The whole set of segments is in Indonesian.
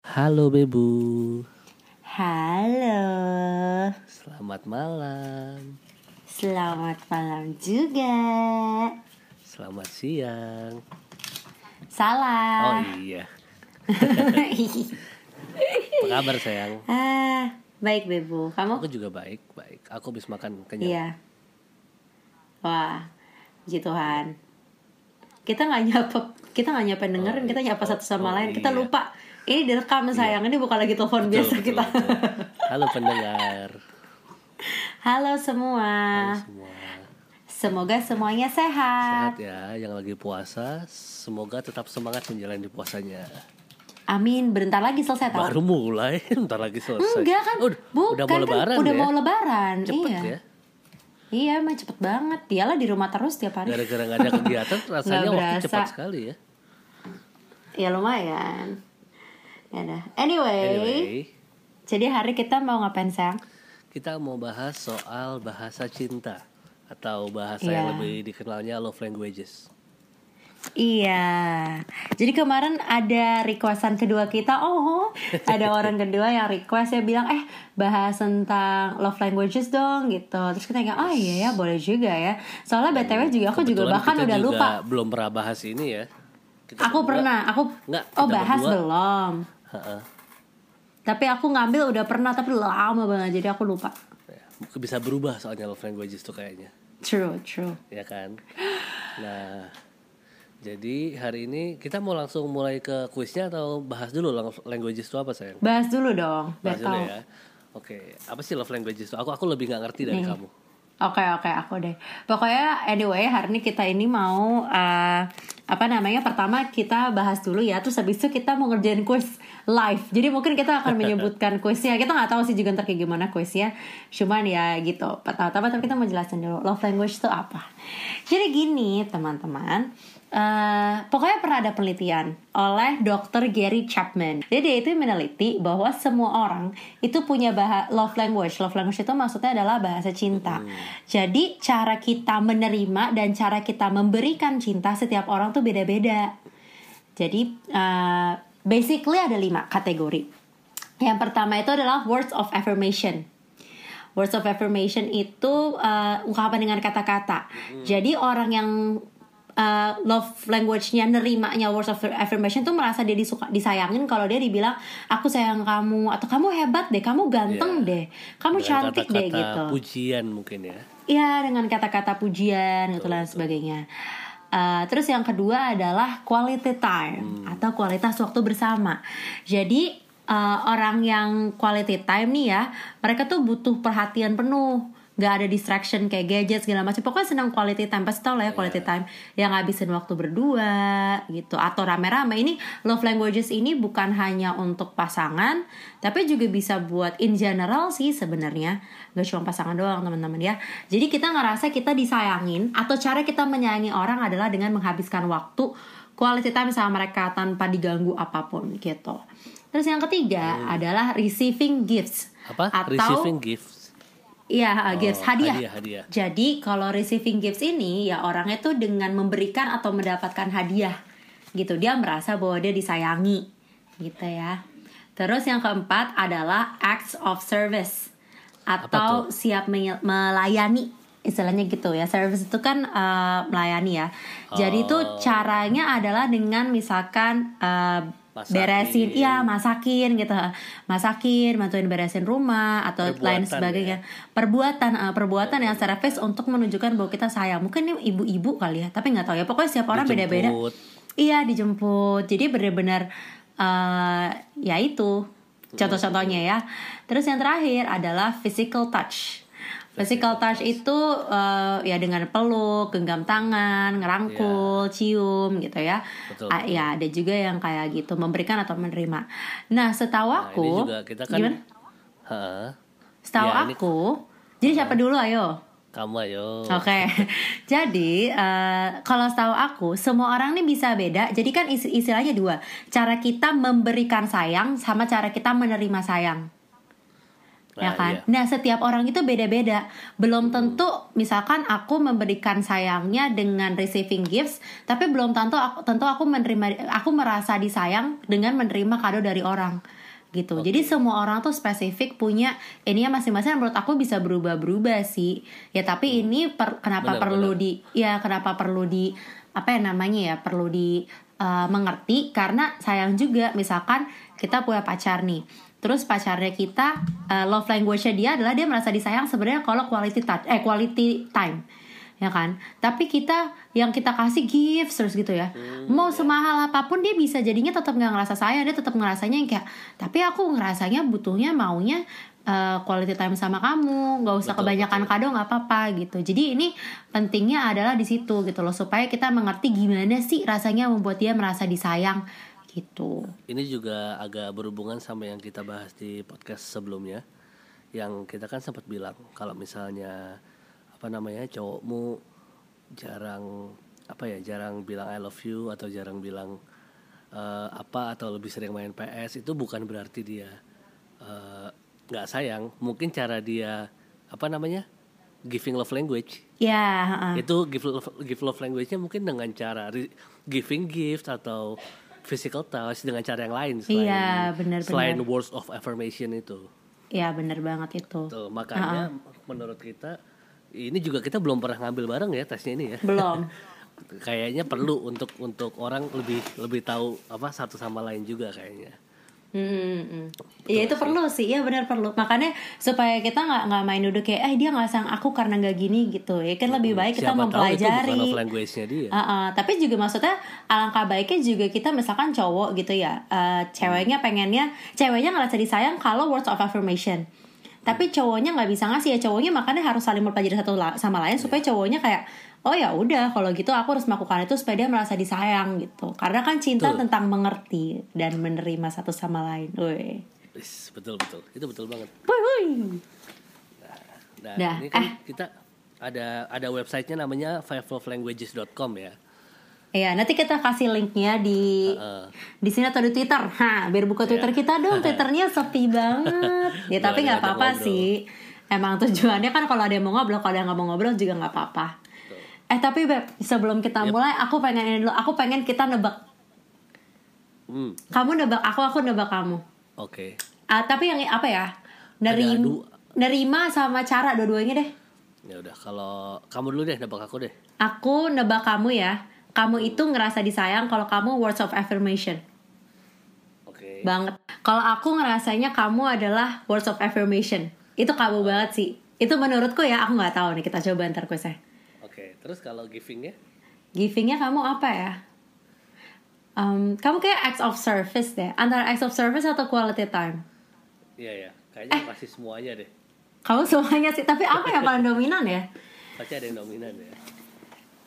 Halo Bebu, Halo, selamat malam, selamat malam juga. selamat siang. Oh Salah. iya, apa kabar sayang? ah, baik Bebu. Kamu? Aku juga baik, baik. Aku habis makan kenyang. Iya. Wah, puji Tuhan. Kita nggak nyapa, kita nggak nyapa dengerin, Oh, kita nyapa satu sama oh, lain. Kita iya. lupa. Ini direkam sayang, ini bukan lagi telepon Betul, biasa betul, kita. betul. Halo pendengar, Halo semua. Halo semua. Semoga semuanya sehat. Sehat ya, yang lagi puasa, semoga tetap semangat menjalani puasanya. Amin. Bentar lagi selesai tau. Baru mulai, ntar lagi selesai. Enggak kan? Udah, Bukan udah mau kan? lebaran Udah ya? mau lebaran. Cepet iya. ya, Iya, emang cepet banget. Dialah di rumah terus tiap hari. gara-gara nggak ada kegiatan, rasanya waktu berasa. cepat sekali ya. Ya lumayan. Ya udah. Anyway, Anyway, jadi hari kita mau ngapain sayang? kita mau bahas soal bahasa cinta atau bahasa Iya. yang lebih dikenalnya love languages. Iya. Jadi kemarin ada requestan kedua kita. Oh, ada orang kedua yang request ya bilang eh bahas tentang love languages dong gitu. Terus kita kayak oh iya ya boleh juga ya. Soalnya btw juga aku juga bahkan udah juga lupa. Belum pernah bahas ini ya. Kita Aku berdua- pernah. Aku Nggak, oh bahas berdua. belum. Ha-ha. Tapi aku ngambil udah pernah tapi lama banget jadi aku lupa. Ya, bisa berubah soalnya love languages tuh kayaknya, True, true. ya kan? Nah, jadi hari ini kita mau langsung mulai ke kuisnya atau bahas dulu languages itu apa sayang? Bahas dulu dong, Bahas dulu tahu. ya. Oke, apa sih love languages itu? Aku aku lebih nggak ngerti dari Nih. kamu. Oke oke aku deh. Pokoknya anyway hari ini kita ini mau uh, apa namanya pertama kita bahas dulu ya. Terus habis itu kita mau ngerjain quiz live. Jadi mungkin kita akan menyebutkan quiznya. Kita nggak tahu sih juga ntar kayak gimana quiznya. Cuman ya gitu. Pertama-tama tapi kita mau jelasin dulu love language itu apa. Jadi gini teman-teman. Eh, pokoknya pernah ada penelitian oleh Dr. Gary Chapman. Jadi dia itu meneliti bahwa semua orang itu punya bahasa love language. Love language itu maksudnya adalah bahasa cinta. Jadi cara kita menerima dan cara kita memberikan cinta setiap orang tuh beda-beda. Jadi eh, basically ada lima kategori. Yang pertama itu adalah words of affirmation. Words of affirmation itu uh, ungkapan dengan kata-kata. Jadi orang yang uh, love language-nya nerimanya words of affirmation tuh merasa dia disuka disayangin kalau dia dibilang aku sayang kamu atau kamu hebat deh, kamu ganteng Iya. deh, kamu Dengan cantik deh kata-kata gitu. Pujian mungkin ya. Iya dengan kata-kata pujian gitu dan sebagainya. Uh, terus yang kedua adalah quality time atau kualitas waktu bersama. Jadi uh, orang yang quality time nih ya, mereka tuh butuh perhatian penuh nggak ada distraction kayak gadget segala macam. Pokoknya senang quality time. Pasti tau lah ya quality time yang ngabisin waktu berdua gitu. Atau rame-rame. Ini love languages ini bukan hanya untuk pasangan tapi juga bisa buat in general sih sebenarnya. Nggak cuma pasangan doang teman-teman ya. Jadi kita ngerasa kita disayangin atau cara kita menyayangi orang adalah dengan menghabiskan waktu quality time sama mereka tanpa diganggu apa pun gitu. Terus yang ketiga adalah receiving gifts Apa? atau Receiving gifts. Iya, uh, gifts Oh, hadiah. hadiah, hadiah. Jadi kalau receiving gifts ini ya orangnya tuh dengan memberikan atau mendapatkan hadiah gitu. Dia merasa bahwa dia disayangi gitu ya. Terus yang keempat adalah acts of service atau siap melayani istilahnya gitu ya. Service itu kan uh, melayani ya. Jadi itu Oh. caranya adalah dengan misalkan uh, Masakin. beresin, iya masakin gitu, masakin, bantuin beresin rumah atau Perbuatan lain sebagainya. Perbuatan, eh, perbuatan yang secara face untuk menunjukkan bahwa kita sayang. Mungkin ini ibu-ibu kali ya, tapi nggak tahu ya. Pokoknya setiap orang beda-beda. Iya dijemput. Jadi benar-benar eh, ya itu contoh-contohnya ya. Terus yang terakhir adalah physical touch. Physical touch itu eh, ya dengan peluk, genggam tangan, ngerangkul, cium gitu ya. Betul, betul. ya ada juga yang kayak gitu memberikan atau menerima. Nah setahu Nah, aku, ini juga kita kan gimana? Ha, Setahu Ya, ini- aku, jadi siapa dulu ayo? kamu ayo. Oke, jadi eh, kalau setahu aku semua orang nih bisa beda. Jadi kan is- istilahnya dua, cara kita memberikan sayang sama cara kita menerima sayang. Ya Nah, kan? iya. Nah, setiap orang itu beda-beda. Belum tentu misalkan aku memberikan sayangnya dengan receiving gifts, tapi belum tentu aku tentu aku menerima aku merasa disayang dengan menerima kado dari orang gitu. Jadi semua orang tuh spesifik punya ini ya masing-masing menurut aku bisa berubah-berubah sih. Ya tapi ini per- kenapa Benar, perlu benar. di ya kenapa perlu di apa ya namanya ya perlu di uh, mengerti karena sayang juga misalkan kita punya pacar nih terus pacarnya kita uh, love language-nya dia adalah dia merasa disayang sebenarnya kalau quality touch eh quality time ya kan? Tapi kita yang kita kasih gifts terus gitu ya. Mau semahal apa pun dia bisa jadinya tetap nggak ngerasa sayang dia tetap ngerasanya yang kayak tapi aku ngerasanya butuhnya maunya uh, quality time sama kamu nggak usah Betul, kebanyakan betul. kado nggak apa-apa gitu. Jadi ini pentingnya adalah di situ gitu loh supaya kita mengerti gimana sih rasanya membuat dia merasa disayang gitu. Ini juga agak berhubungan sama yang kita bahas di podcast sebelumnya, yang kita kan sempat bilang kalau misalnya apa namanya cowokmu jarang apa ya jarang bilang I love you atau jarang bilang eh, apa atau lebih sering main PS itu bukan berarti dia eh, nggak sayang, mungkin cara dia apa namanya giving love language. Ya heeh. itu give love, give love language-nya mungkin dengan cara re- giving gift atau physical touch dengan cara yang lain selain Iya, benar, selain benar. words of affirmation itu. ya bener banget itu Tuh, makanya menurut kita ini juga kita belum pernah ngambil bareng ya tesnya ini ya. belum Kayaknya perlu untuk untuk orang lebih lebih tahu apa satu sama lain juga kayaknya. Hmm, Iya itu perlu sih, iya benar perlu. Makanya supaya kita nggak nggak main duduk kayak, eh dia nggak sayang aku karena nggak gini gitu. Ya kan lebih baik kita Siapa tahu itu mempelajari. language-nya dia. Uh, uh, tapi juga maksudnya alangkah baiknya juga kita misalkan cowok gitu ya, uh, ceweknya pengennya, ceweknya ngerasa disayang kalau words of affirmation. Tapi cowoknya nggak bisa ngasih ya cowoknya makanya harus saling mempelajari satu sama lain supaya cowoknya kayak oh ya udah kalau gitu aku harus melakukan itu supaya dia merasa disayang gitu. Karena kan cinta Betul. tentang mengerti dan menerima satu sama lain. Woi. Betul betul. Itu betul banget. Woi, woi. Nah, Dah, ini kan eh. kita ada ada websitenya namanya fivelovelanguages.com ya. Iya, nanti kita kasih linknya di Heeh. di sini atau di Twitter. Ha, biar buka Twitter kita dong. Twitternya sepi banget. Ya tapi nggak apa-apa sih. Emang tujuannya kan kalau ada yang mau ngobrol, kalau ada yang nggak mau ngobrol juga nggak apa-apa. Eh tapi beb, sebelum kita mulai, aku pengen ini dulu. Aku pengen kita nebak. Hmm, Kamu nebak aku, aku nebak kamu. oke. Ah, tapi yang apa ya? Adu. nerima sama cara dua-duanya deh. Ya udah, kalau kamu dulu deh, nebak aku deh. Aku nebak kamu ya. Kamu itu ngerasa disayang kalau kamu words of affirmation. Oke. banget. Kalau aku ngerasanya kamu adalah words of affirmation. Itu kamu banget sih. Itu menurutku ya, aku nggak tahu nih. Kita coba ntar kuisnya. Terus kalau givingnya? Givingnya kamu apa ya? Um, kamu kayak acts of service deh. Antara acts of service atau quality time. Iya ya, kayaknya kasih semuanya deh. Kamu semuanya sih. Tapi apa yang paling dominan ya? Pasti ada yang dominan ya.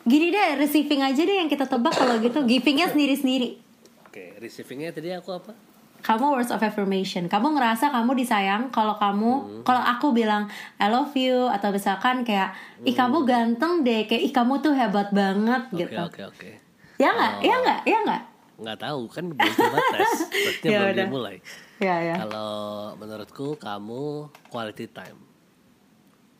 Gini deh, receiving aja deh yang kita tebak kalau gitu. Givingnya sendiri-sendiri. Oke, receivingnya tadi aku apa? Kamu words of affirmation. Kamu ngerasa kamu disayang kalau kamu kalau aku bilang I love you atau misalkan kayak ih kamu ganteng deh, kayak ih kamu tuh hebat banget Oke, gitu. oke, oke. Ya nggak? Ya nggak? Ya nggak? Nggak tahu kan belum coba tes, tesnya Ya belum udah. dimulai. Ya ya. Kalau menurutku kamu quality time,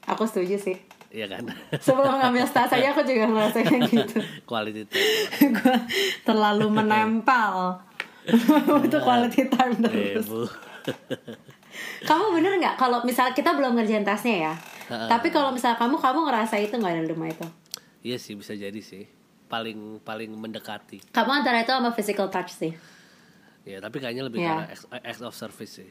Aku setuju sih. iya kan? Sebelum ngambil stas aja aku juga ngerasa kayak gitu. quality time. Gue terlalu menempel. itu quality time Eh, terus. Bu. Kamu bener nggak kalau misal kita belum ngerjain tasnya ya? Tapi kalau misal kamu kamu ngerasa itu nggak dalam rumah itu? Iya sih bisa jadi sih. Paling paling mendekati. Kamu antara itu sama physical touch sih. Ya, tapi kayaknya lebih Iya. karena acts of service sih.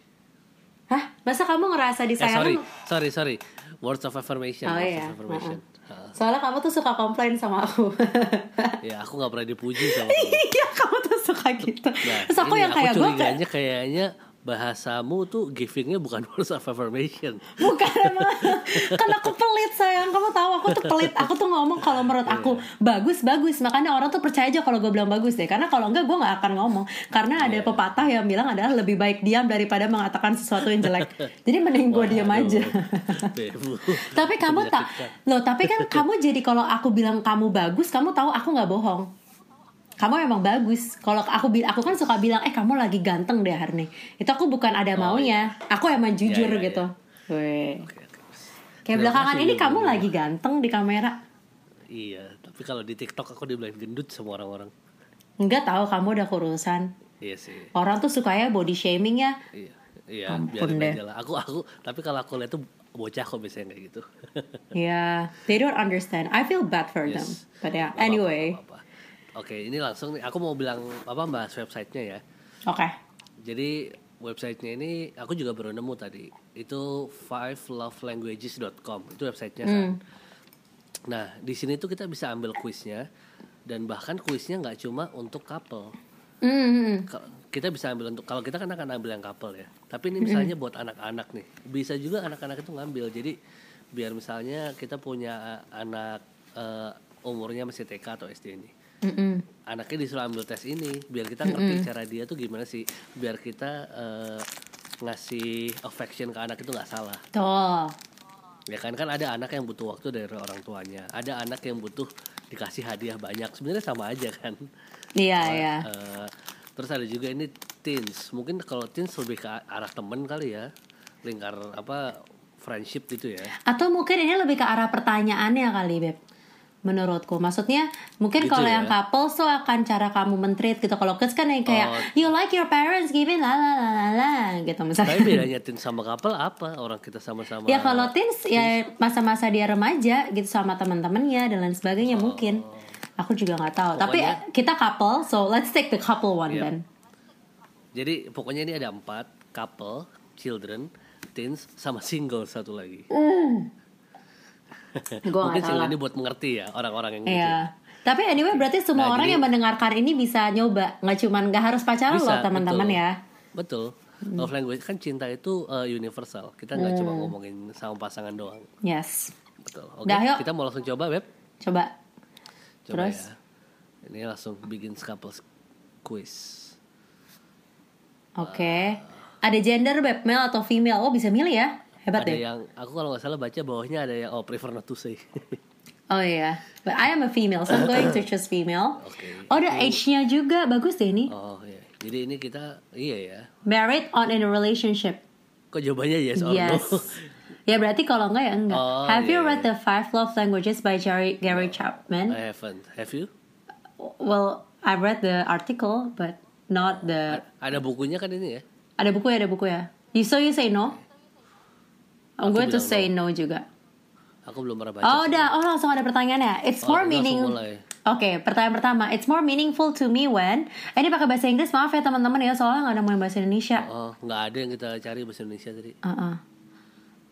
Hah? Masa kamu ngerasa Eh disayang? sorry, sorry, sorry. Words of affirmation. Oh words iya. of affirmation. Ha. Soalnya kamu tuh suka komplain sama aku. Ya aku nggak pernah dipuji sama kamu. Iya, kamu gitu. Nah, Terus aku ini yang kayak gue kayak kayaknya bahasamu tuh givingnya bukan words of affirmation. bukan emang. Kan aku pelit sayang. Kamu tahu aku tuh pelit. Aku tuh ngomong kalau menurut aku Iya. bagus bagus makanya orang tuh percaya aja kalau gue bilang bagus deh. Karena kalau enggak gue nggak akan ngomong. Karena ada Iya. pepatah yang bilang adalah lebih baik diam daripada mengatakan sesuatu yang jelek. Jadi mending gue diam aja. Tapi kamu tak loh tapi kan kamu jadi kalau aku bilang kamu bagus kamu tahu aku nggak bohong kamu emang bagus kalau aku bil aku kan suka bilang eh kamu lagi ganteng deh hari ini itu aku bukan ada Oh, maunya aku emang jujur Ya, ya, gitu ya. Weh. Oke, oke. Kayak Terima belakangan ini Bimo. kamu lagi ganteng di kamera. Iya, tapi kalau di TikTok aku dibilang gendut sama orang-orang. Enggak tahu kamu udah kurusan. Iya sih. Orang tuh sukanya body shaming ya. Iya. Iya, Ampun biarin deh. aja lah. Aku aku tapi kalau aku lihat tuh bocah kok biasanya kayak gitu. Yeah, they don't understand. I feel bad for them. Yes. But yeah, Nggak anyway. apa-apa, nggak apa-apa. Oke, ini langsung nih aku mau bilang apa bahas websitenya ya. Oke. Jadi websitenya ini aku juga baru nemu tadi. Itu fivelovelanguages.com. Itu websitenya kan. Hmm. Nah, di sini tuh kita bisa ambil kuisnya dan bahkan kuisnya nggak cuma untuk couple. Hmm. Ka- Kita bisa ambil untuk kalau kita kan akan ambil yang couple ya. Tapi ini misalnya buat anak-anak nih. Bisa juga anak-anak itu ngambil. Jadi biar misalnya kita punya anak eh, umurnya masih TK atau SD ini. Mm-mm. Anaknya disuruh ambil tes ini biar kita ngerti cara dia tuh gimana sih. Biar kita eh, ngasih affection ke anak itu nggak salah. Tuh. Ya kan kan ada anak yang butuh waktu dari orang tuanya, ada anak yang butuh dikasih hadiah banyak. Sebenarnya sama aja kan. Iya, iya. Eh, terus ada juga ini teens. Mungkin kalau teens lebih ke arah temen kali ya, lingkar apa friendship gitu ya. Atau mungkin ini lebih ke arah pertanyaannya kali, Beb. Menurutku, maksudnya mungkin Gitu kalau ya? yang couple so akan cara kamu mentreat gitu. Kalau kids kan yang kayak Oh. you like your parents giving la la la la la gitu misalnya. Tapi bedanya teens sama couple apa? Orang kita sama-sama. Ya kalau teens ya masa-masa dia remaja gitu sama teman-temannya dan lain sebagainya mungkin. Aku juga nggak tahu. Tapi Oh. Pokoknya- kita couple, so let's take the couple one Yep. then. Jadi pokoknya ini ada empat couple, children, teens, sama single satu lagi. Gua Mungkin tahu ini buat mengerti ya orang-orang yang gitu. Iya. Tapi anyway berarti semua Nah, orang jadi- yang mendengarkan ini bisa nyoba, nggak cuman nggak harus pacaran Bisa, loh teman-teman ya. Betul. Love language kan cinta itu uh, universal. Kita nggak cuma ngomongin sama pasangan doang. Yes. Betul. Oke, Dah, yuk. kita mau langsung coba, Beb. Coba. Coba Terus? ya. Ini langsung bikin couples quiz. Oke. Ada gender beb male atau female? Oh bisa milih ya? Hebat ada deh. yang aku kalau nggak salah baca bawahnya ada yang oh prefer not to say. Oh iya. But I am a female, so I'm going to choose female. Oke. Oh ada age-nya juga, bagus deh ini. oh iya. Jadi ini kita iya ya. Married on in a relationship. Kok jawabannya yes or no? Yes. ya berarti kalau enggak ya enggak. Oh, Have you iya, read iya. the Five Love Languages by Gary, Gary Chapman? I haven't. Have you? Well, I read the article, but not the. Ada bukunya kan ini ya? Ada buku ya, ada buku ya. You so you say no? Going to bilang say no juga. Aku belum pernah baca. Oh udah, oh langsung ada pertanyaannya. It's Oh, more meaning. Oke, pertanyaan pertama. It's more meaningful to me when. Eh, ini pakai bahasa Inggris, maaf ya teman-teman ya, soalnya nggak ada yang bahasa Indonesia. Oh, nggak ada yang kita cari bahasa Indonesia tadi. Uh-uh.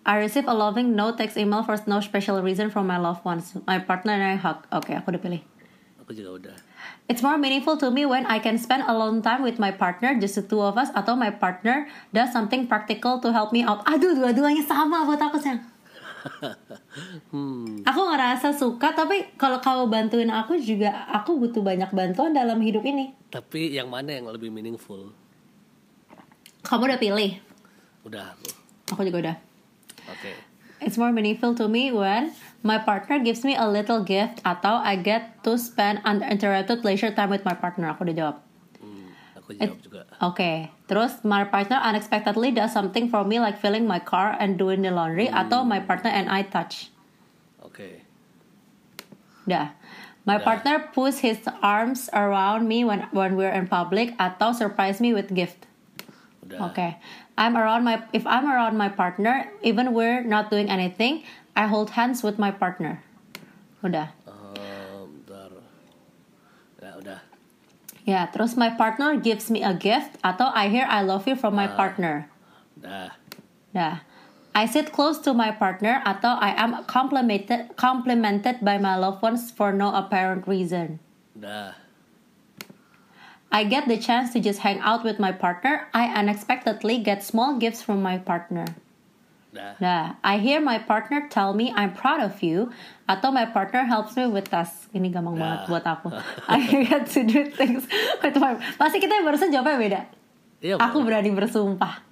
I receive a loving no text email for no special reason from my loved ones. My partner and I hug. Oke, aku udah pilih. Aku juga udah. It's more meaningful to me when I can spend alone time with my partner, just the two of us, atau my partner does something practical to help me out. Aduh, dua-duanya sama buat aku sayang. Hmm. Aku ngerasa suka, tapi kalau kau bantuin aku juga, aku butuh banyak bantuan dalam hidup ini. Tapi yang mana yang lebih meaningful? Kamu udah pilih, Udah aku. aku juga udah. Oke. It's more meaningful to me when my partner gives me a little gift atau I get to spend uninterrupted leisure time with my partner. Aku udah jawab. Hmm, aku jawab juga. Oke, terus my partner unexpectedly does something for me like filling my car and doing the laundry atau my partner and I touch. Oke. Dah. My Dah. partner puts his arms around me when when we're in public atau surprise me with gift. Okay. I'm around my if I'm around my partner, even we're not doing anything, I hold hands with my partner. Udah. Um, ehm, bentar. Ya udah. Ya, terus my partner gives me a gift atau I hear I love you from my partner. Udah. Dah. I sit close to my partner atau I am complimented complimented by my loved ones for no apparent reason. Udah. I get the chance to just hang out with my partner. I unexpectedly get small gifts from my partner. Udah. Nah, I hear my partner tell me I'm proud of you atau my partner helps me with tasks. Ini gampang banget Nah. buat aku. I get to do things with my Pasti kita yang barusan jawabnya beda. Iya. Aku berani bersumpah.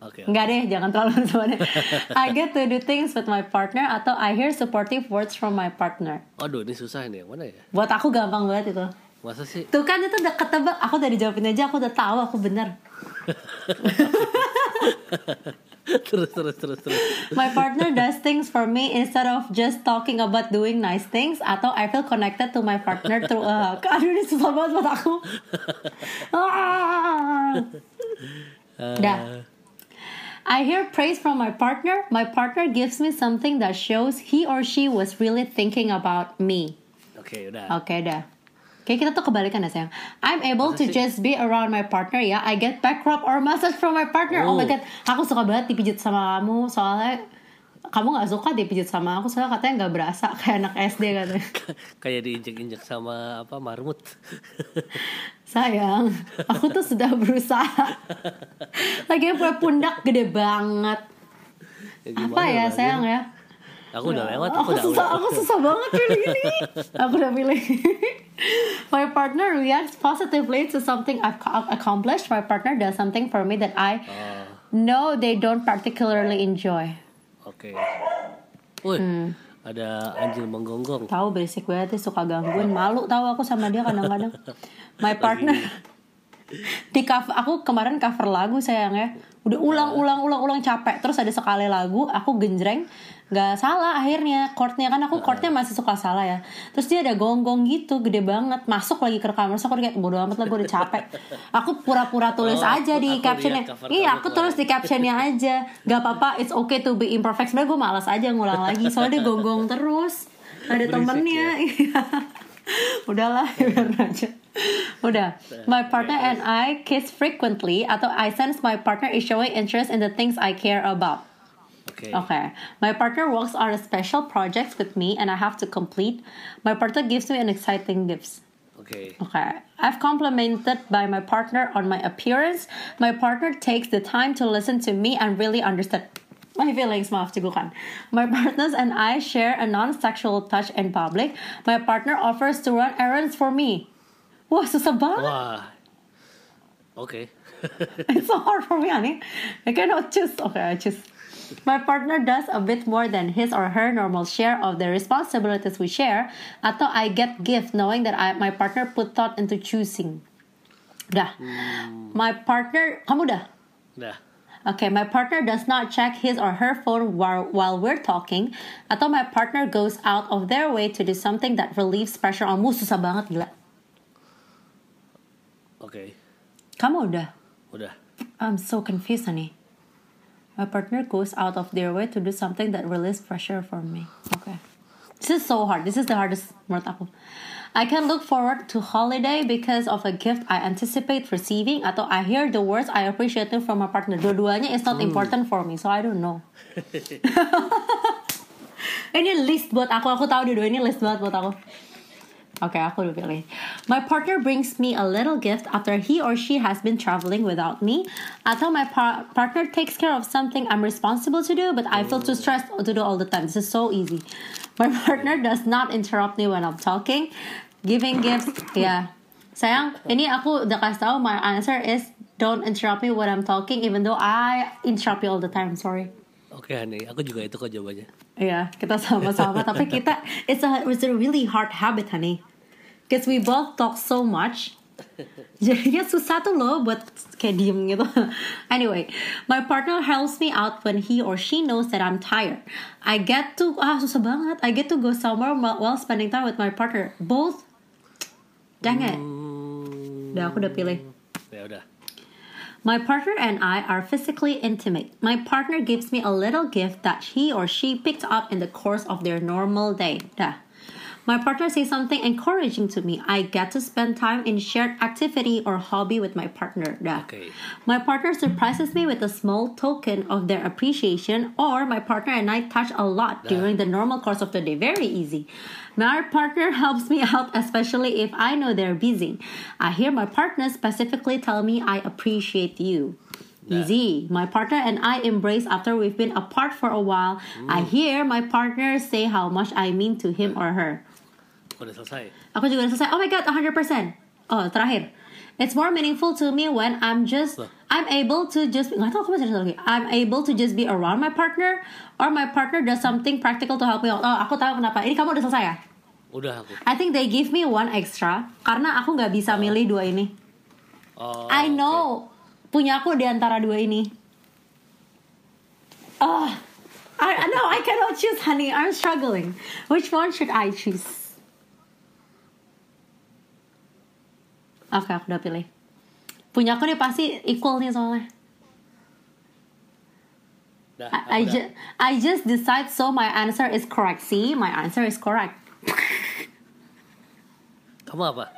Oke. Enggak deh, jangan terlalu bersumpah deh. I get to do things with my partner atau I hear supportive words from my partner. Waduh, ini susah ini. Yang mana ya? Buat aku gampang banget itu. Masa sih? Tuh kan itu udah ketebak. Aku udah dijawabin aja, aku udah tahu aku bener. terus terus terus terus. My partner does things for me instead of just talking about doing nice things atau I feel connected to my partner through a hug. Aduh ini susah banget buat aku. Ah. Dah. I hear praise from my partner. My partner gives me something that shows he or she was really thinking about me. Oke, udah. Oke dah. Kayak kita tuh kebalikan ya sayang. I'm able to Masa sih? just be around my partner ya. I get back rub or massage from my partner. Oh, my Oh. god, aku suka banget dipijit sama kamu soalnya kamu nggak suka dipijit sama aku soalnya katanya nggak berasa kayak anak SD katanya. Kayak diinjek-injek sama apa marmut. Sayang, aku tuh sudah berusaha. Lagi punya pundak gede banget. Ya, Apa ya lagi? sayang ya? Aku udah lewat, aku aku udah susah, udah. aku susah banget pilih ini. aku udah pilih. My partner reacts positively to something I've co- accomplished. My partner does something for me that I Oh, know they don't particularly enjoy. Oke. Wih, Hmm. ada anjing menggonggong. Tahu berisik banget sih suka gangguin. Malu tahu aku sama dia kadang-kadang. My partner di cover aku kemarin cover lagu sayang ya. Udah ulang-ulang ulang-ulang capek. Terus ada sekali lagu aku genjreng. Nggak salah akhirnya chordnya. Kan aku chordnya masih suka salah ya. Terus dia ada gonggong gitu gede banget. Masuk lagi ke rekaman terus aku kayak bodo amat lah gue udah capek. Aku pura-pura tulis Oh, aja aku- di aku captionnya. iya aku tulis di captionnya aja. Gak apa-apa it's okay to be imperfect. Sebenarnya gue malas aja ngulang lagi soalnya dia gonggong terus. Ada Berisik temennya. Iya. udahlah biarin aja udah my partner and I kiss frequently atau I sense my partner is showing interest in the things I care about Oke. Okay. My partner works on a special projects with me and I have to complete. My partner gives me an exciting gifts. Oke. Okay. I've complimented by my partner on my appearance. My partner takes the time to listen to me and really understand my feelings. Maaf, cegukan. My partners and I share a non-sexual touch in public. My partner offers to run errands for me. Wah, susah banget. Wah. Oke. It's so hard for me, honey. I cannot choose. Okay, I choose. My partner does a bit more than his or her normal share of the responsibilities we share. Atau I get gift knowing that I, my partner put thought into choosing. Dah. My partner, kamu dah? Udah. Okay, my partner does not check his or her phone while, while we're talking. Atau my partner goes out of their way to do something that relieves pressure on mu. Susah banget, gila. Oke. Kamu udah? Udah. I'm so confused, honey. My partner goes out of their way to do something that relieves pressure from me. Okay. This is so hard. This is the hardest menurut aku. I can look forward to holiday because of a gift I anticipate receiving atau I hear the words I appreciate from my partner. Dua-duanya is not important for me, so I don't know. ini list buat aku. Aku tahu dua ini list banget buat aku. Oke, aku udah pilih. My partner brings me a little gift after he or she has been traveling without me. Atau my par- partner takes care of something I'm responsible to do, but I feel too stressed to do all the time. This is so easy. My partner does not interrupt me when I'm talking. Giving gifts, yeah. Sayang, ini aku udah kasih tahu my answer is don't interrupt me when I'm talking, even though I interrupt you all the time. Sorry. Oke, Hani. Aku juga itu kok jawabannya. Iya, kita sama-sama. Tapi kita, it's a, it's a really hard habit, honey. Because we both talk so much. Jadinya susah tuh loh buat kayak diem gitu. anyway, my partner helps me out when he or she knows that I'm tired. I get to, ah susah banget. I get to go somewhere while spending time with my partner. Both. Dang it. Hmm, Udah, aku udah pilih. ya udah. My partner and I are physically intimate. My partner gives me a little gift that he or she picked up in the course of their normal day. Dah. My partner says something encouraging to me. I get to spend time in shared activity or hobby with my partner. Oke. My partner surprises me with a small token of their appreciation, or my partner and I touch a lot during the normal course of the day. Very easy. My partner helps me out, especially if I know they're busy. I hear my partner specifically tell me I appreciate you. Easy. My partner and I embrace after we've been apart for a while. I hear my partner say how much I mean to him or her. Aku udah selesai. Aku juga udah selesai. Oh my god, 100%. Oh, terakhir. It's more meaningful to me when I'm just Loh. I'm able to just nggak tahu aku masih lagi. I'm able to just be around my partner or my partner does something practical to help me out. Oh, aku tahu kenapa. Ini kamu udah selesai ya? Udah aku. I think they give me one extra karena aku nggak bisa milih dua ini. Oh, I know punya aku di antara dua ini. Ah, I no, I cannot choose, honey. I'm struggling. Which one should I choose? Oke, aku udah pilih. Punya aku nih pasti equal nih soalnya. Dah, I, I, ju- I just decide so my answer is correct. See, my answer is correct. Kamu apa?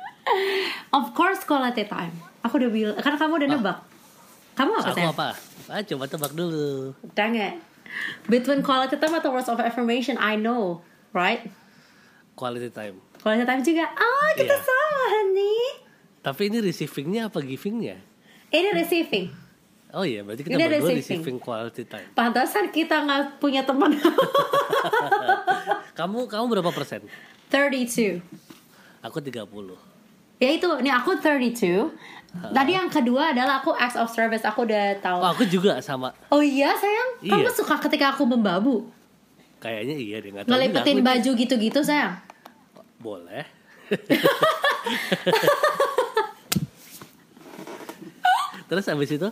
Of course quality time. Aku udah bilang, kan kamu udah nebak. Kamu apa Aku apa? Ah, coba tebak dulu. Dang it. Between quality time atau words of affirmation, I know, right? Quality time. Quality time juga. Ah, kita Iya. sama, honey. Tapi ini receivingnya apa givingnya? Ini receiving. Oh iya, berarti kita Ini berdua receiving. receiving quality time. Pantasan kita nggak punya teman. Kamu kamu berapa persen? 32. Aku 30. Ya itu, ini aku 32. Tadi yang kedua adalah aku acts of service. Aku udah tahu. Oh, aku juga sama. Oh iya sayang, kamu Iya. suka ketika aku membabu, Kayaknya iya deh, juga. ngelipetin baju gitu-gitu sayang. Boleh. Terus abis itu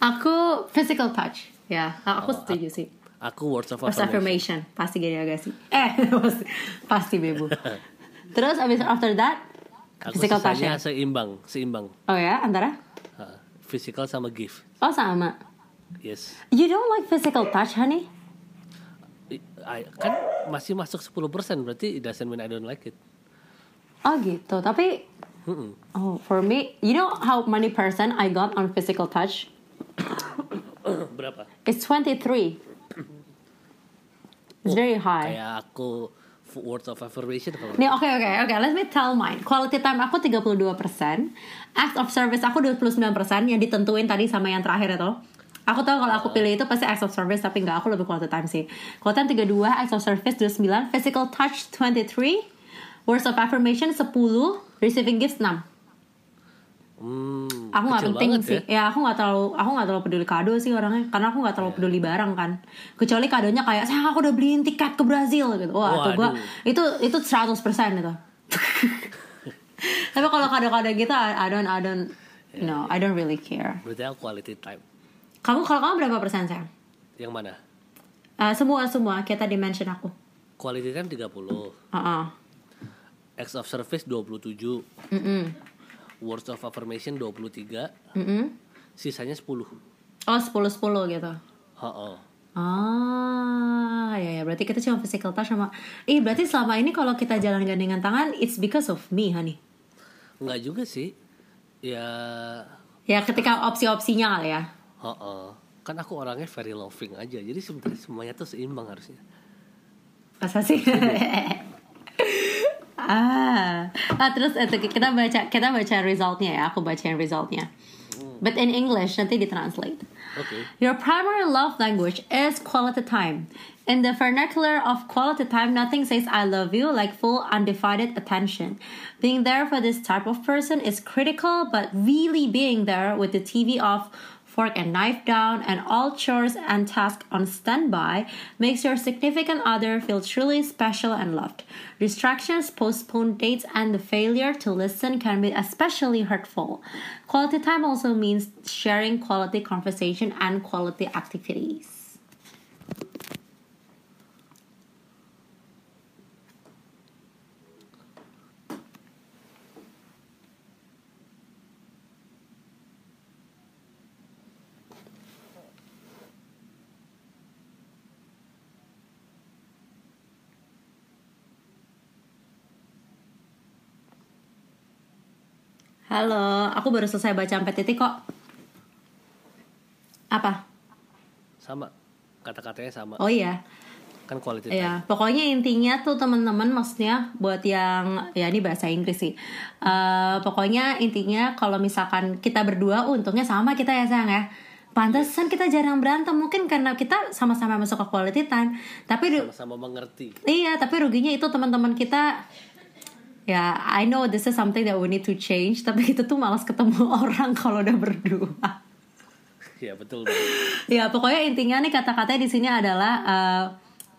Aku physical touch, ya, aku setuju sih. aku words of affirmation. affirmation, pasti gini agak sih. Eh, pasti, pasti bebu. Terus abis after that, Aku physical touch ya. seimbang, seimbang. Oh ya, antara? Physical sama gift. Oh sama. Yes. You don't like physical touch, honey? I- kan masih masuk 10% berarti it doesn't mean I don't like it. Oh gitu, tapi Mm-mm. oh for me, you know how many percent I got on physical touch? Berapa? It's 23. It's very high. Kayak aku words of affirmation kalau Nih oke oke oke, let me tell mine. Quality time aku 32%, acts of service aku 29% yang ditentuin tadi sama yang terakhir itu. Aku tahu kalau aku pilih itu pasti acts of service tapi enggak aku lebih quality time sih. Quality time 32, acts of service 29, physical touch 23, words of affirmation 10, receiving gifts 6. Hmm, Aku nggak penting sih. Ya. aku nggak terlalu aku nggak terlalu peduli kado sih orangnya karena aku nggak terlalu peduli barang kan. Kecuali kadonya kayak sayang aku udah beliin tiket ke Brazil gitu. Wah, itu gua Waduh. itu itu 100% itu. Tapi kalau kado-kado gitu I, don't I don't no, I don't really care. Berarti aku quality time. Kamu kalau kamu berapa persen sayang? Yang mana? Eh, semua semua kita dimension aku. Quality time 30. Heeh. Acts of service 27. Mm-mm. Words of affirmation 23. Mm-mm. Sisanya 10. Oh 10 10 gitu. Heeh. Ah, ya ya berarti kita cuma physical touch sama Ih, berarti selama ini kalau kita jalan gandengan tangan it's because of me, honey. Enggak juga sih. Ya, Ya ketika opsi-opsinya kali ya. heeh. Kan aku orangnya very loving aja. Jadi sebenarnya semuanya tuh seimbang harusnya. Masa sih? ah. ah, terus itu kita baca kita baca resultnya ya. Aku bacain resultnya. But in English nanti ditranslate. Oke. Your primary love language is quality time. In the vernacular of quality time, nothing says I love you like full undivided attention. Being there for this type of person is critical, but really being there with the TV off, fork and knife down, and all chores and tasks on standby makes your significant other feel truly special and loved. Distractions, postponed dates, and the failure to listen can be especially hurtful. Quality time also means sharing quality conversation and quality activities. Halo, aku baru selesai baca sampai titik kok. Apa? Sama. Kata-katanya sama. Oh iya, Kan quality time. Iya, pokoknya intinya tuh teman-teman maksudnya buat yang ya ini bahasa Inggris sih. Eh, pokoknya intinya kalau misalkan kita berdua untungnya sama kita ya sayang ya. Pantesan kita jarang berantem mungkin karena kita sama-sama masuk ke quality time. Tapi Sama-sama mengerti. iya, tapi ruginya itu teman-teman kita ya I know this is something that we need to change tapi kita tuh malas ketemu orang kalau udah berdua. Ya betul banget. ya pokoknya intinya nih kata-katanya di sini adalah eh,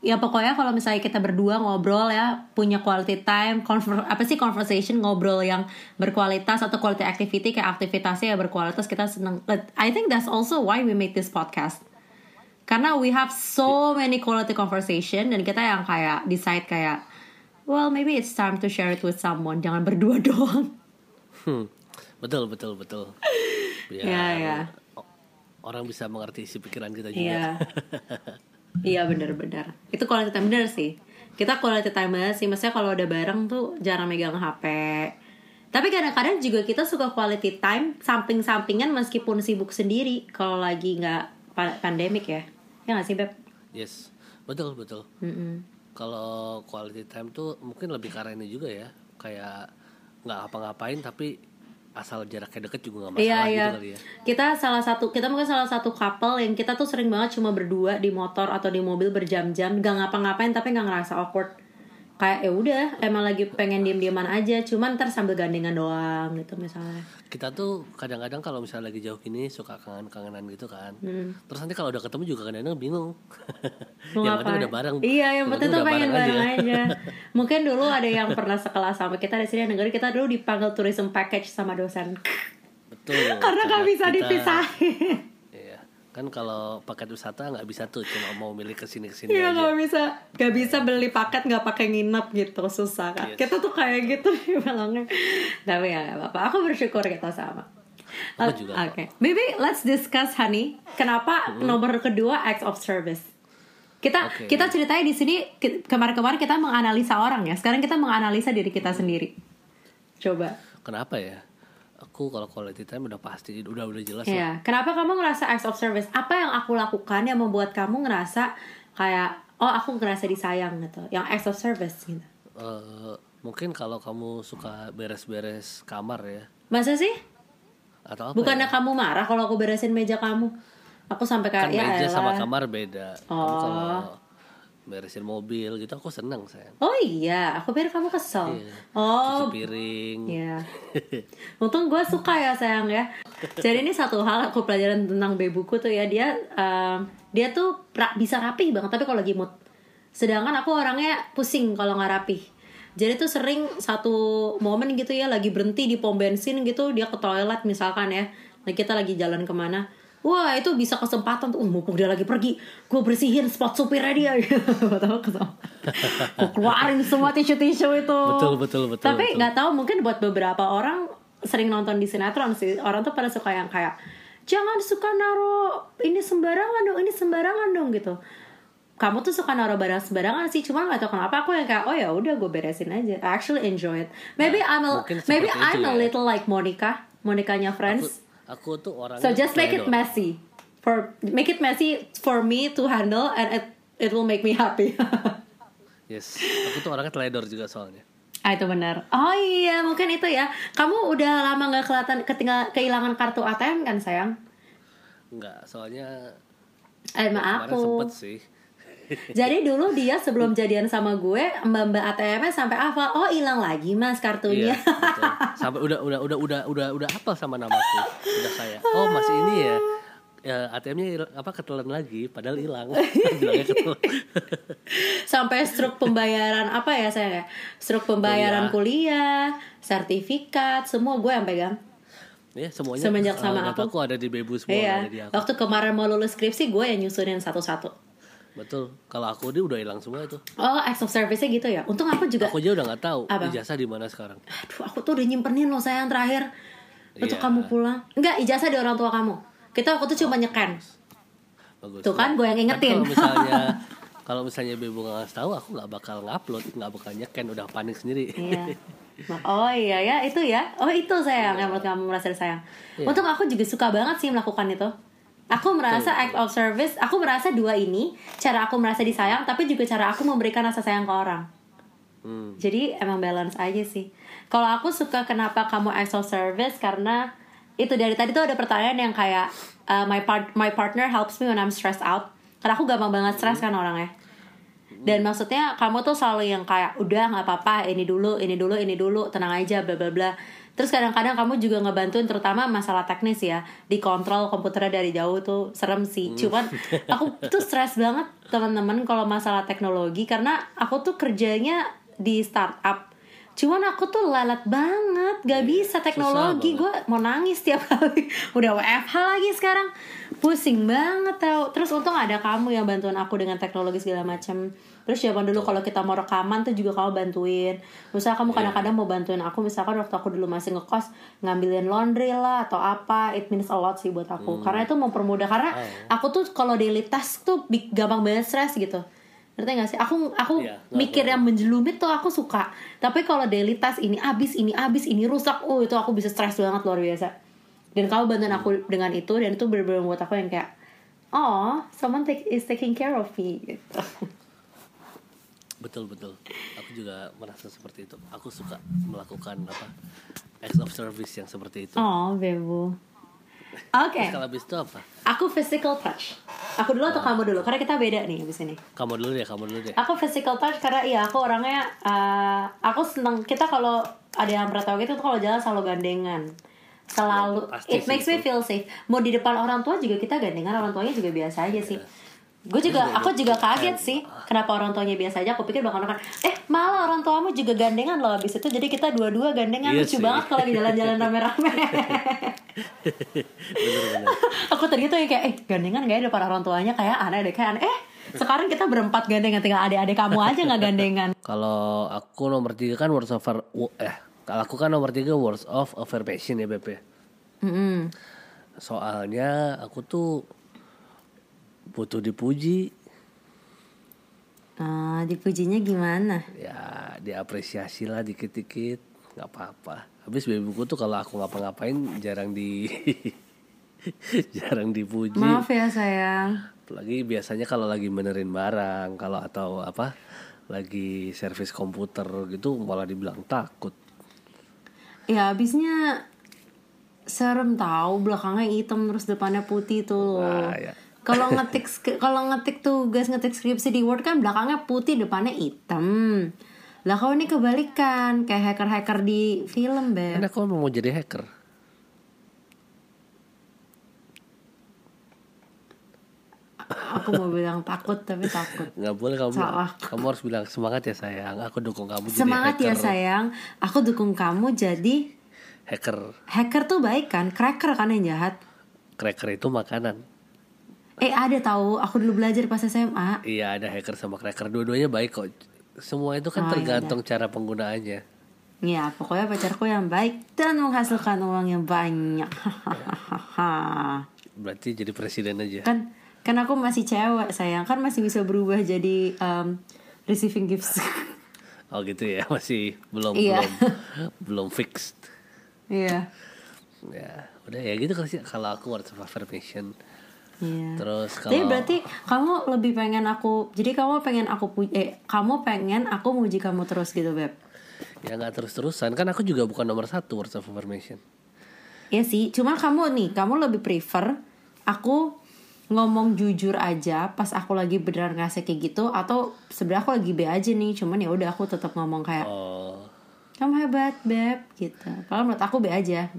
ya pokoknya kalau misalnya kita berdua ngobrol ya punya quality time conver- apa sih conversation ngobrol yang berkualitas atau quality activity kayak aktivitasnya ya berkualitas kita seneng I think that's also why we make this podcast karena we have so many quality conversation dan kita yang kayak decide kayak well maybe it's time to share it with someone jangan berdua doang Hmm, betul betul betul. Iya, iya. o- orang bisa mengerti isi pikiran kita juga. Iya. iya benar-benar. Itu quality time bener sih. Kita quality time banget sih. Maksudnya kalau udah bareng tuh jarang megang HP. Tapi kadang-kadang juga kita suka quality time samping-sampingan meskipun sibuk sendiri. Kalau lagi nggak pa- pandemik ya. Ya nggak sih Beb? Yes, betul betul. Mm-mm. Kalau quality time tuh mungkin lebih karena ini juga ya, kayak nggak apa-ngapain tapi asal jaraknya deket juga nggak masalah Iya iya. gitu kali ya. Kita salah satu kita mungkin salah satu couple yang kita tuh sering banget cuma berdua di motor atau di mobil berjam-jam gak ngapa-ngapain tapi nggak ngerasa awkward. Kayak ya udah emang lagi pengen diem-dieman aja, cuman ntar sambil gandengan doang gitu misalnya. Kita tuh kadang-kadang kalau misalnya lagi jauh gini suka kangen-kangenan gitu kan. Hmm. Terus nanti kalau udah ketemu juga kadang-kadang bingung. Mau yang penting udah bareng. Iya, yang penting tuh pengen bareng aja. aja. Mungkin dulu ada yang pernah sekelas sama kita di sini yang dengerin kita dulu dipanggil tourism package sama dosen. Betul. Karena nggak Coba bisa kita- dipisahin. Iya. Kan kalau paket wisata nggak bisa tuh cuma mau milih ke sini ke sini Iya aja. nggak bisa, nggak bisa beli paket nggak pakai nginep gitu susah kan. Yes. Kita tuh kayak gitu bilangnya. Tapi ya nggak apa-apa. Aku bersyukur kita sama. Aku juga Oke, maybe let's discuss honey. Kenapa nomor kedua acts of service? Kita Oke. kita ceritanya di sini ke- kemarin-kemarin kita menganalisa orang ya. Sekarang kita menganalisa diri kita sendiri. Coba. Kenapa ya? Aku kalau quality time udah pasti udah udah jelas lah. Iya. Kenapa kamu ngerasa acts of service? Apa yang aku lakukan yang membuat kamu ngerasa kayak oh aku ngerasa disayang gitu. Yang acts of service gitu. Eh, mungkin kalau kamu suka beres-beres kamar ya Masa sih? atau apa? Bukannya ya? kamu marah kalau aku beresin meja kamu? Aku sampai kayak kan ya meja sama elah. kamar beda. Kamu Oh. kalau beresin mobil gitu aku seneng sayang. Oh iya, aku pikir kamu kesel. Iya. Oh, Cuci piring. Iya. Untung gue suka ya sayang ya. Jadi ini satu hal aku pelajaran tentang bebuku tuh ya dia um, dia tuh ra- bisa rapih banget tapi kalau lagi mood. Sedangkan aku orangnya pusing kalau nggak rapih. Jadi tuh sering satu momen gitu ya lagi berhenti di pom bensin gitu dia ke toilet misalkan ya. Nah kita lagi jalan ke mana. Wah itu bisa kesempatan tuh. Uh, mumpung dia lagi pergi. Gue bersihin spot supirnya dia. Tahu gue keluarin semua tisu-tisu itu. Betul, betul, betul, tapi nggak tahu mungkin buat beberapa orang sering nonton di sinetron sih. Orang tuh pada suka yang kayak jangan suka naro ini sembarangan dong ini sembarangan dong gitu. Kamu tuh suka naro barang sembarangan sih cuma nggak tahu kenapa. Aku yang kayak oh ya udah gue beresin aja. I actually enjoy it. Maybe I'm a, maybe I'm a ya. little like Monica. Monikanya Aku, Friends aku tuh orangnya so just make it messy for make it messy for me to handle and it it will make me happy Yes, aku tuh orangnya teledor juga soalnya. Ah itu benar. Oh iya mungkin itu ya. Kamu udah lama nggak kelihatan ketinggal kehilangan kartu ATM kan sayang? Enggak, soalnya Eh maaf aku. sempet sih. Jadi dulu dia sebelum jadian sama gue mbak mbak ATM-nya sampai hafal. Oh hilang lagi mas kartunya. Iya, betul. Sampai udah udah udah udah udah udah apa sama namaku. Udah kayak, oh masih ini ya. Ya ATM-nya apa ketelan lagi padahal hilang. Sampai struk pembayaran apa ya saya? Struk pembayaran kuliah, sertifikat, semua gue yang pegang. ya semuanya Semenjak eh, sama dataku ada di Bebu semua Iya. ada di aku. Waktu kemarin mau lulus skripsi gue yang nyusunin satu-satu. Betul. Kalau aku dia udah hilang semua itu. Oh, acts of service-nya gitu ya. Untung aku juga Aku aja udah nggak tahu Apa? ijazah di mana sekarang. Aduh, aku tuh udah nyimpenin loh sayang terakhir untuk Iya. kamu pulang. Enggak, ijazah di orang tua kamu. Kita waktu itu cuma nyeken. Bagus. Tuh kan, gue yang ingetin. Kalau misalnya kalau misalnya Bebu nggak tahu, aku nggak bakal ngupload, nggak bakal nyeken, udah panik sendiri. Iya. Oh iya ya, itu ya. Oh itu sayang yang menurut kamu merasa disayang. Iya. Untuk aku juga suka banget sih melakukan itu. Aku merasa Betul, act of service, aku merasa dua ini, cara aku merasa disayang, tapi juga cara aku memberikan rasa sayang ke orang. Hmm. Jadi emang balance aja sih. Kalau aku suka kenapa kamu acts of service karena itu dari tadi tuh ada pertanyaan yang kayak uh, my part my partner helps me when I'm stressed out. Karena aku gampang banget stres kan orangnya. Dan maksudnya kamu tuh selalu yang kayak udah nggak apa-apa ini dulu ini dulu ini dulu tenang aja bla bla bla. Terus kadang-kadang kamu juga ngebantuin terutama masalah teknis ya. Dikontrol komputernya dari jauh tuh serem sih. Cuman aku tuh stres banget teman-teman kalau masalah teknologi. Karena aku tuh kerjanya di startup Cuman aku tuh lelet banget, gak bisa teknologi. Gue mau nangis tiap kali. Udah WFH lagi sekarang, pusing banget tau. Terus untung ada kamu yang bantuin aku dengan teknologi segala macam. Terus zaman dulu kalau kita mau rekaman tuh juga kamu bantuin. Misalnya kamu kadang-kadang mau bantuin aku, misalkan waktu aku dulu masih ngekos ngambilin laundry lah atau apa, it means a lot sih buat aku. Karena itu mempermudah. Karena aku tuh kalau daily task tuh gampang banget stres gitu. Ngerti gak sih? Aku aku ngerti. mikir yang menjelumit tuh aku suka. Tapi kalau daily task ini abis, ini abis, ini rusak, oh itu aku bisa stres banget luar biasa. Dan kamu bantuin aku dengan itu dan itu bener-bener buat aku yang kayak, oh, someone take, is taking care of me. Gitu. betul betul aku juga merasa seperti itu aku suka melakukan apa acts of service yang seperti itu Oh, bebo. Oke, Terus kalau habis itu apa? Aku physical touch. Aku dulu atau kamu dulu? Karena kita beda nih abis ini. kamu dulu deh kamu dulu deh. Aku physical touch karena iya aku orangnya uh, aku seneng. Kita kalau ada yang pernah tahu gitu kalau jalan selalu gandengan. Selalu Ya, it makes me feel safe. Mau di depan orang tua juga kita gandengan orang tuanya juga biasa aja sih gue juga aku juga kaget sih kenapa orang tuanya biasa aja. Aku pikir bakal kan eh malah orang tuamu juga gandengan loh abis itu. Jadi kita dua-dua gandengan. Iya lucu sih. banget kalau lagi jalan-jalan rame-rame. Aku tadi tuh yang kayak eh gandengan gak ya depan orang tuanya? Kayak aneh deh kayak aneh. Eh sekarang kita berempat gandengan tinggal adik-adik kamu aja nggak gandengan. Kalau aku nomor tiga kan words of eh kalau aku kan nomor tiga words of affirmation ya Beb ya. Mm-mm. soalnya aku tuh butuh dipuji Ah, dipujinya gimana? ya diapresiasi lah dikit-dikit nggak apa-apa habis babyku tuh kalau aku ngapa-ngapain jarang di jarang dipuji Maaf ya sayang. apalagi biasanya kalau lagi benerin barang kalau atau apa lagi servis komputer gitu malah dibilang takut Ya habisnya serem tahu belakangnya hitam terus depannya putih tuh. Nah, ya. Kalau ngetik kalau ngetik tugas ngetik skripsi di Word kan belakangnya putih depannya hitam. Lah kau ini kebalikan kayak hacker-hacker di film, Beb. aku mau jadi hacker Aku mau bilang takut tapi takut. nggak boleh kamu Salah. kamu harus bilang semangat ya sayang aku dukung kamu jadi Semangat ya hacker sayang. Aku dukung kamu jadi hacker hacker tuh baik kan? Cracker kan yang jahat. cracker itu makanan Eh ada tahu, aku dulu belajar pas SMA. iya ada hacker sama cracker dua-duanya baik kok semua itu kan Oh, tergantung cara penggunaannya Ya, pokoknya pacarku yang baik dan menghasilkan uang yang banyak. berarti jadi presiden aja kan kan aku masih cewek sayang, kan masih bisa berubah jadi um, receiving gifts. oh gitu ya masih belum Iya. belum belum fixed Iya. ya udah ya gitu kalau aku words of affirmation Iya. terus Tapi kalau berarti kamu lebih pengen aku, jadi kamu pengen aku puji, eh kamu pengen aku muji kamu terus gitu beb? ya nggak terus terusan kan aku juga bukan nomor satu words of affirmation Iya sih, cuman kamu nih, kamu lebih prefer aku ngomong jujur aja pas aku lagi beneran ngasih kayak gitu atau sebenarnya aku lagi B aja nih, cuman ya udah aku tetap ngomong kayak oh kamu hebat beb gitu. Kalau menurut aku B aja.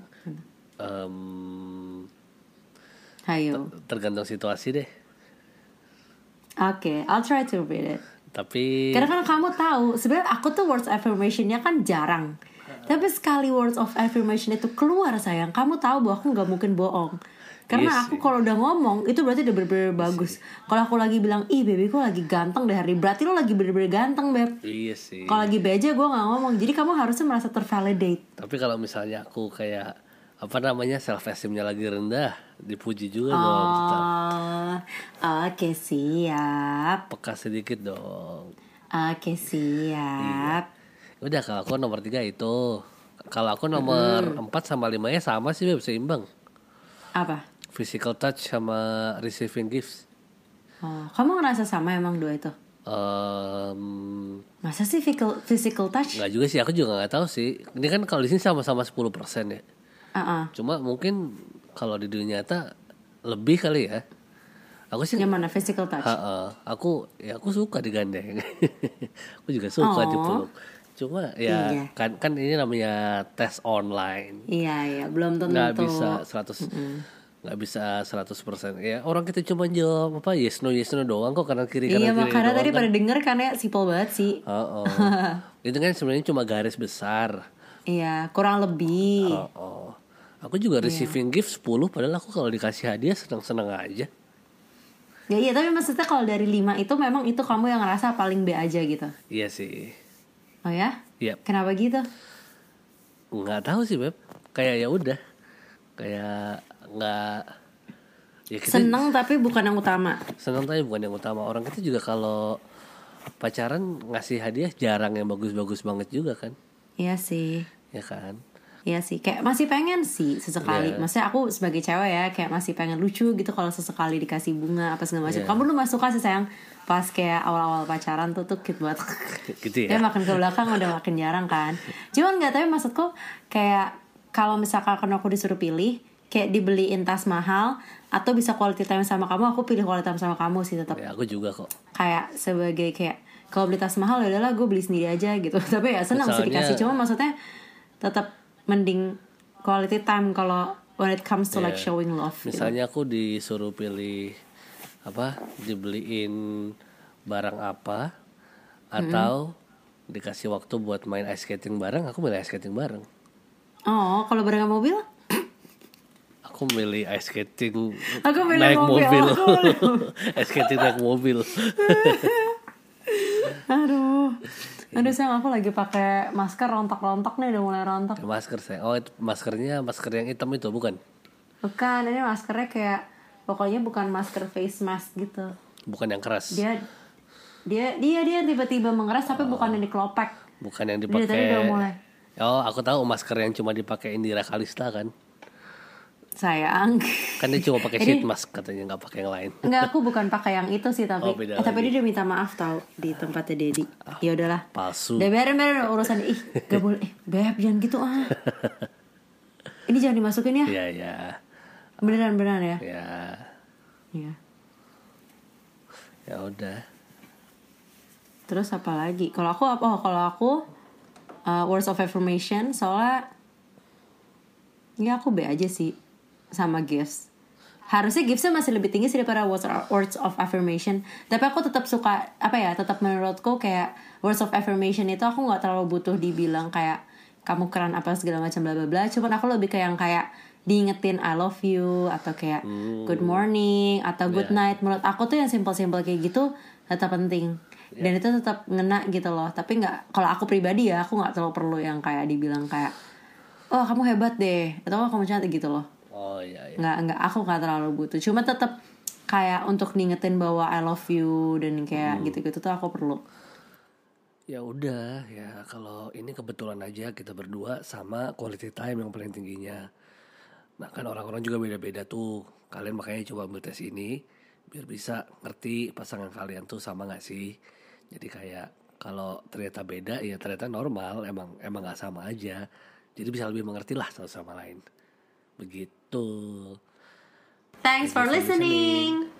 em, Hayo. tergantung situasi deh Oke, I'll try to read it. tapi Karena kan kamu tahu, sebenarnya aku tuh words affirmationnya kan jarang. Tapi sekali words of affirmation itu keluar sayang, kamu tahu bahwa aku nggak mungkin bohong. Karena Iya aku kalau udah ngomong itu berarti udah bener-bener bagus. Kalau aku lagi bilang, ih babyku lagi ganteng deh hari, ini," berarti lo lagi bener-bener ganteng beb. iya sih Kalau lagi B aja gue nggak ngomong, jadi kamu harusnya merasa tervalidate. tapi kalau misalnya aku kayak apa namanya self esteemnya lagi rendah dipuji juga dong tetap Oh, oke siap, peka sedikit dong. Oke siap. udah kalau aku nomor tiga itu. Kalau aku nomor empat sama lima nya sama sih Beb, seimbang. Apa? physical touch sama receiving gifts. Oh, kamu ngerasa sama emang dua itu? Em, Masa sih physical, physical touch? nggak juga sih aku juga nggak tahu sih. Ini kan kalau di sini sama-sama 10% ya Uh-uh. cuma mungkin kalau di dunia nyata lebih kali ya aku sih Yang mana physical touch? Ha-ha. aku ya aku suka digandeng aku juga suka Oh. dipeluk cuma ya Iya. kan kan ini namanya tes online Iya iya belum tentu. nggak bisa 100 nggak bisa 100% ya orang kita cuma jawab apa yes no yes no doang kok kanan kiri kanan Iya kiri makanya doang tadi kan. pada denger kan ya simple banget sih. Oh, oh. itu kan sebenarnya cuma garis besar Iya, kurang lebih. oh, oh. Aku juga receiving gift 10 padahal aku kalau dikasih hadiah seneng-seneng aja Ya iya, tapi maksudnya kalau dari lima itu memang itu kamu yang ngerasa paling B aja gitu. iya sih Oh ya? Iya, Kenapa gitu? nggak tahu sih beb. Kayak ya udah, kayak nggak. Ya kita Seneng tapi bukan yang utama. senang tapi bukan yang utama. Orang kita juga kalau pacaran ngasih hadiah jarang yang bagus-bagus banget juga kan, Iya sih. ya kan? Iya sih, kayak masih pengen sih sesekali. Iya. Maksudnya aku sebagai cewek ya, kayak masih pengen lucu gitu kalau sesekali dikasih bunga apa segala macam. Iya. Kamu dulu masuk suka sih sayang pas kayak awal-awal pacaran tuh tuh cute banget. Gitu Ya ya. makin ke belakang udah makin jarang kan. Cuman nggak tapi maksudku kayak kalau misalkan aku disuruh pilih kayak dibeliin tas mahal atau bisa quality time sama kamu, aku pilih quality time sama kamu sih tetap. Ya aku juga kok. Kayak sebagai kayak kalau beli tas mahal ya udahlah gue beli sendiri aja gitu. tapi ya senang sih dikasih. Cuma maksudnya tetap mending quality time kalau when it comes to like Iya. showing love. gitu. Misalnya aku disuruh pilih apa, dibeliin barang apa, atau dikasih waktu buat main ice skating bareng, aku milih ice skating bareng. Oh, kalau barengan mobil? Aku milih ice skating Aku milih naik mobil, mobil. aku ice skating naik mobil. Aduh. Aduh sayang aku lagi pakai masker rontok-rontok nih udah mulai rontok. masker saya. Oh, itu maskernya masker yang hitam itu bukan? Bukan, ini maskernya kayak pokoknya bukan masker face mask gitu. Bukan yang keras. Dia dia dia dia tiba-tiba mengeras tapi bukan yang dikelopek. Bukan yang Dia tadi dipakai. udah mulai. Oh, aku tahu masker yang cuma dipakai Indira Kalista kan. Sayang. Kan dia cuma pakai sheet mask katanya nggak pakai yang lain. Enggak, aku bukan pakai yang itu sih tapi Oh, eh, tapi dia udah minta maaf tau di tempatnya Dedi. Ya udahlah. Palsu. Udah biarin biarin urusan ih gak boleh eh beb jangan gitu ah. Ini jangan dimasukin ya. Iya, ya. Beneran beneran ya. Ya. Iya. Ya udah. Terus apa lagi? Kalau aku apa? Oh, kalau aku uh, words of affirmation soalnya ya aku B aja sih sama gifts. Harusnya giftsnya masih lebih tinggi sih daripada words words of affirmation. Tapi aku tetap suka apa ya? Tetap menurutku kayak words of affirmation itu aku nggak terlalu butuh dibilang kayak kamu keren apa segala macam bla bla bla. Cuman aku lebih kayak yang kayak diingetin I love you atau kayak good morning atau good Yeah. night. Menurut aku tuh yang simple-simple kayak gitu tetap penting dan itu tetap ngena gitu loh. Tapi nggak kalau aku pribadi ya aku nggak terlalu perlu yang kayak dibilang kayak oh kamu hebat deh atau oh, kamu cantik gitu loh. Oh iya, iya. Nggak nggak aku nggak terlalu butuh. Cuma tetap kayak untuk ngingetin bahwa I love you dan kayak gitu-gitu tuh aku perlu. Ya udah, ya kalau ini kebetulan aja kita berdua sama quality time yang paling tingginya. Nah kan orang-orang juga beda-beda tuh. Kalian makanya coba ambil tes ini biar bisa ngerti pasangan kalian tuh sama gak sih. Jadi kayak kalau ternyata beda ya ternyata normal emang emang nggak sama aja. Jadi bisa lebih mengerti lah satu sama lain. Begitu. Thanks for listening.